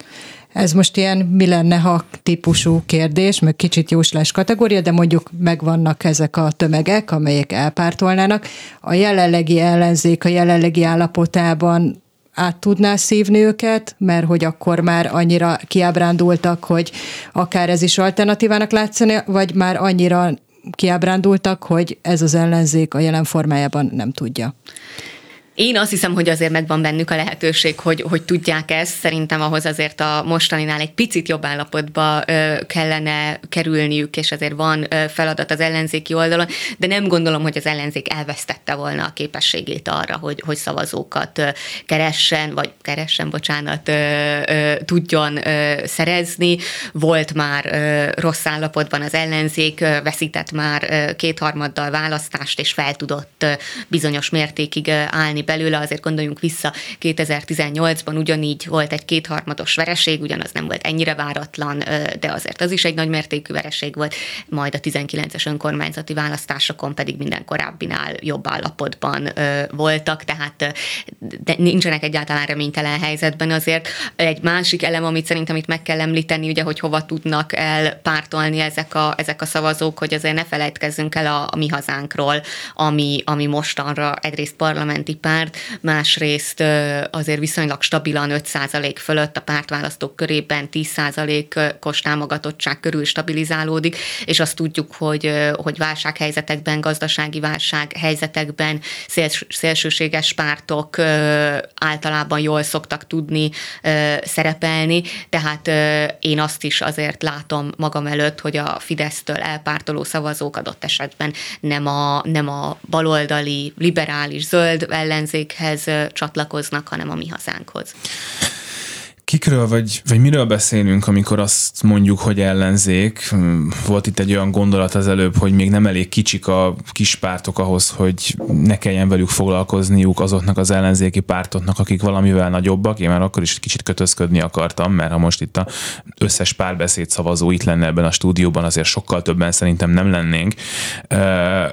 Ez most ilyen mi lenne, ha típusú kérdés, meg kicsit jóslás kategória, de mondjuk megvannak ezek a tömegek, amelyek elpártolnának. A jelenlegi ellenzék a jelenlegi állapotában át tudná szívni őket, mert hogy akkor már annyira kiábrándultak, hogy akár ez is alternatívának látszani, vagy már annyira kiábrándultak, hogy ez az ellenzék a jelen formájában nem tudja. Én azt hiszem, hogy azért megvan bennük a lehetőség, hogy, hogy tudják ezt. Szerintem ahhoz azért a mostaninál egy picit jobb állapotba kellene kerülniük, és azért van feladat az ellenzéki oldalon, de nem gondolom, hogy az ellenzék elvesztette volna a képességét arra, hogy, hogy szavazókat keressen, vagy keressen, bocsánat, tudjon szerezni. Volt már rossz állapotban az ellenzék, veszített már kétharmaddal választást, és fel tudott bizonyos mértékig állni belőle, azért gondoljunk vissza, 2018-ban ugyanígy volt egy kétharmados vereség, ugyanaz nem volt ennyire váratlan, de azért az is egy nagy mértékű vereség volt, majd a 19-es önkormányzati választásokon pedig minden korábbinál jobb állapotban voltak, tehát nincsenek egyáltalán reménytelen helyzetben azért. Egy másik elem, amit szerintem itt meg kell említeni, ugye, hogy hova tudnak elpártolni ezek a, ezek a szavazók, hogy azért ne felejtkezzünk el a, a mi hazánkról, ami, ami mostanra egyrészt parlamenti párt, másrészt azért viszonylag stabilan 5% fölött a pártválasztók körében 10%-os támogatottság körül stabilizálódik, és azt tudjuk, hogy, hogy válsághelyzetekben, gazdasági válsághelyzetekben széls, szélsőséges pártok általában jól szoktak tudni szerepelni, tehát én azt is azért látom magam előtt, hogy a Fidesztől elpártoló szavazók adott esetben nem a, nem a baloldali, liberális, zöld ellenzékhez csatlakoznak, hanem a mi hazánkhoz. Kikről vagy, vagy miről beszélünk, amikor azt mondjuk, hogy ellenzék? Volt itt egy olyan gondolat az előbb, hogy még nem elég kicsik a kis pártok ahhoz, hogy ne kelljen velük foglalkozniuk azoknak az ellenzéki pártoknak, akik valamivel nagyobbak. Én már akkor is kicsit kötözködni akartam, mert ha most itt a összes párbeszéd szavazó itt lenne ebben a stúdióban, azért sokkal többen szerintem nem lennénk.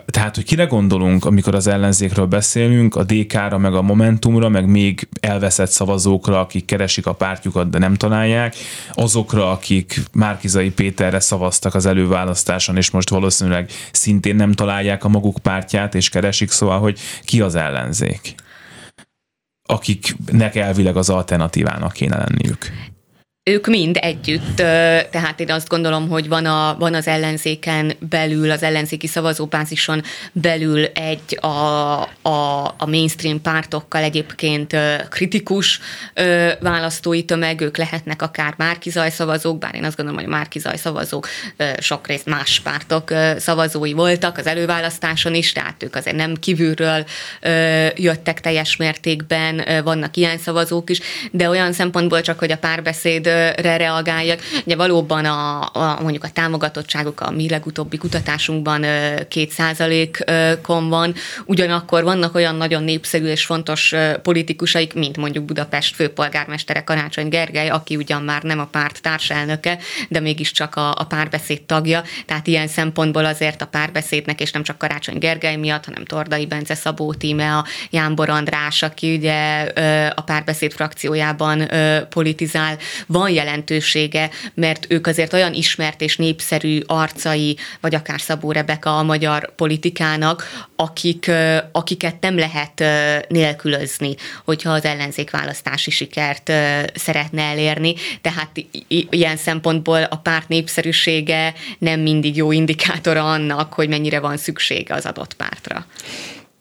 Tehát, hogy kire gondolunk, amikor az ellenzékről beszélünk, a DK-ra, meg a Momentumra, meg még elveszett szavazókra, akik keresik a párt pártjukat, de nem találják, azokra, akik Márkizai Péterre szavaztak az előválasztáson, és most valószínűleg szintén nem találják a maguk pártját, és keresik, szóval, hogy ki az ellenzék? akiknek elvileg az alternatívának kéne lenniük ők mind együtt, tehát én azt gondolom, hogy van, a, van az ellenzéken belül, az ellenzéki szavazóbázison belül egy a, a, a mainstream pártokkal egyébként kritikus választói tömeg, ők lehetnek akár Márkizaj szavazók, bár én azt gondolom, hogy Márkizaj szavazók sok részt más pártok szavazói voltak az előválasztáson is, tehát ők azért nem kívülről jöttek teljes mértékben, vannak ilyen szavazók is, de olyan szempontból csak, hogy a párbeszéd re reagáljak. Ugye valóban a, a, mondjuk a támogatottságuk a mi legutóbbi kutatásunkban két százalékon van, ugyanakkor vannak olyan nagyon népszerű és fontos politikusaik, mint mondjuk Budapest főpolgármestere Karácsony Gergely, aki ugyan már nem a párt társelnöke, de mégiscsak a, a párbeszéd tagja, tehát ilyen szempontból azért a párbeszédnek, és nem csak Karácsony Gergely miatt, hanem Tordai Bence, Szabó Tíme, a Jánbor András, aki ugye a párbeszéd frakciójában politizál, van van jelentősége, mert ők azért olyan ismert és népszerű arcai, vagy akár Szabó Rebeka a magyar politikának, akik, akiket nem lehet nélkülözni, hogyha az ellenzék választási sikert szeretne elérni. Tehát ilyen szempontból a párt népszerűsége nem mindig jó indikátora annak, hogy mennyire van szüksége az adott pártra.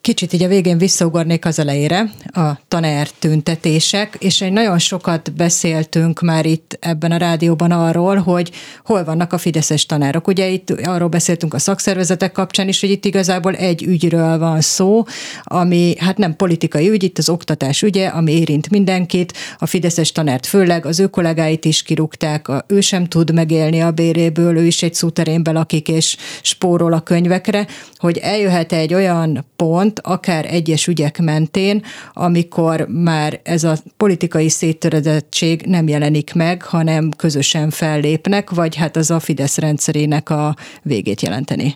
Kicsit így a végén visszaugornék az elejére, a tanár tüntetések, és egy nagyon sokat beszéltünk már itt ebben a rádióban arról, hogy hol vannak a fideszes tanárok. Ugye itt arról beszéltünk a szakszervezetek kapcsán is, hogy itt igazából egy ügyről van szó, ami hát nem politikai ügy, itt az oktatás ügye, ami érint mindenkit, a fideszes tanárt főleg, az ő kollégáit is kirúgták, a, ő sem tud megélni a béréből, ő is egy szúterén lakik és spórol a könyvekre, hogy eljöhet egy olyan pont, pont akár egyes ügyek mentén, amikor már ez a politikai széttöredettség nem jelenik meg, hanem közösen fellépnek, vagy hát az a Fidesz rendszerének a végét jelenteni.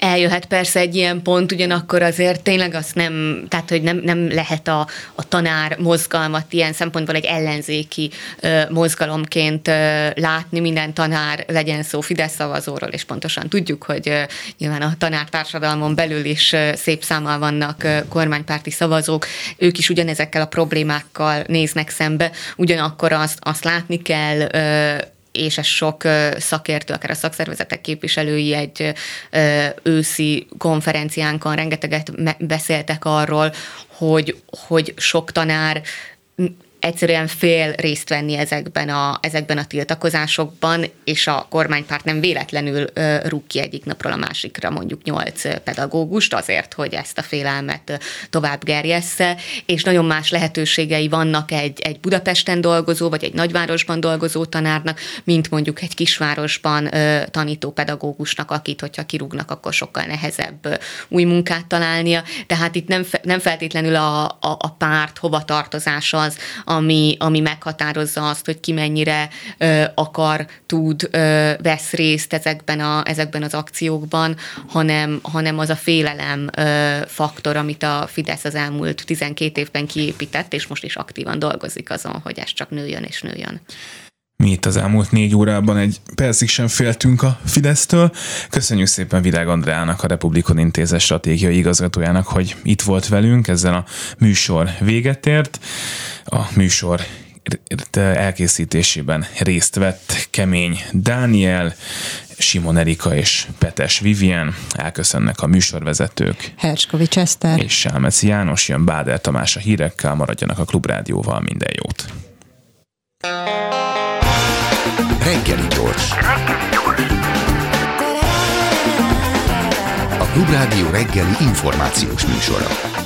Eljöhet persze egy ilyen pont, ugyanakkor azért tényleg azt nem, tehát hogy nem, nem lehet a, a tanár mozgalmat ilyen szempontból egy ellenzéki ö, mozgalomként ö, látni. Minden tanár legyen szó Fidesz szavazóról, és pontosan tudjuk, hogy ö, nyilván a tanártársadalmon belül is ö, szép számmal vannak ö, kormánypárti szavazók, ők is ugyanezekkel a problémákkal néznek szembe, ugyanakkor azt, azt látni kell, ö, és ez sok szakértő, akár a szakszervezetek képviselői egy őszi konferenciánkon rengeteget beszéltek arról, hogy, hogy sok tanár egyszerűen fél részt venni ezekben a, ezekben a tiltakozásokban, és a kormánypárt nem véletlenül rúg ki egyik napról a másikra mondjuk nyolc pedagógust azért, hogy ezt a félelmet tovább gerjessze, és nagyon más lehetőségei vannak egy, egy Budapesten dolgozó, vagy egy nagyvárosban dolgozó tanárnak, mint mondjuk egy kisvárosban tanító pedagógusnak, akit, hogyha kirúgnak, akkor sokkal nehezebb új munkát találnia. Tehát itt nem, nem feltétlenül a, a, a párt hovatartozás az, ami, ami meghatározza azt, hogy ki mennyire ö, akar, tud, ö, vesz részt ezekben, a, ezekben az akciókban, hanem, hanem az a félelem ö, faktor, amit a Fidesz az elmúlt 12 évben kiépített, és most is aktívan dolgozik azon, hogy ez csak nőjön és nőjön. Mi itt az elmúlt négy órában egy percig sem féltünk a Fidesztől. Köszönjük szépen Virág Andrának, a Republikon Intézet stratégiai igazgatójának, hogy itt volt velünk, ezzel a műsor véget ért. A műsor elkészítésében részt vett Kemény Dániel, Simon Erika és Petes Vivien, elköszönnek a műsorvezetők. Herskovics Eszter. És Sálmeci János, jön Báder Tamás a hírekkel, maradjanak a Klubrádióval, minden jót. Reggeli gyors. A Klubrádió reggeli információs műsora.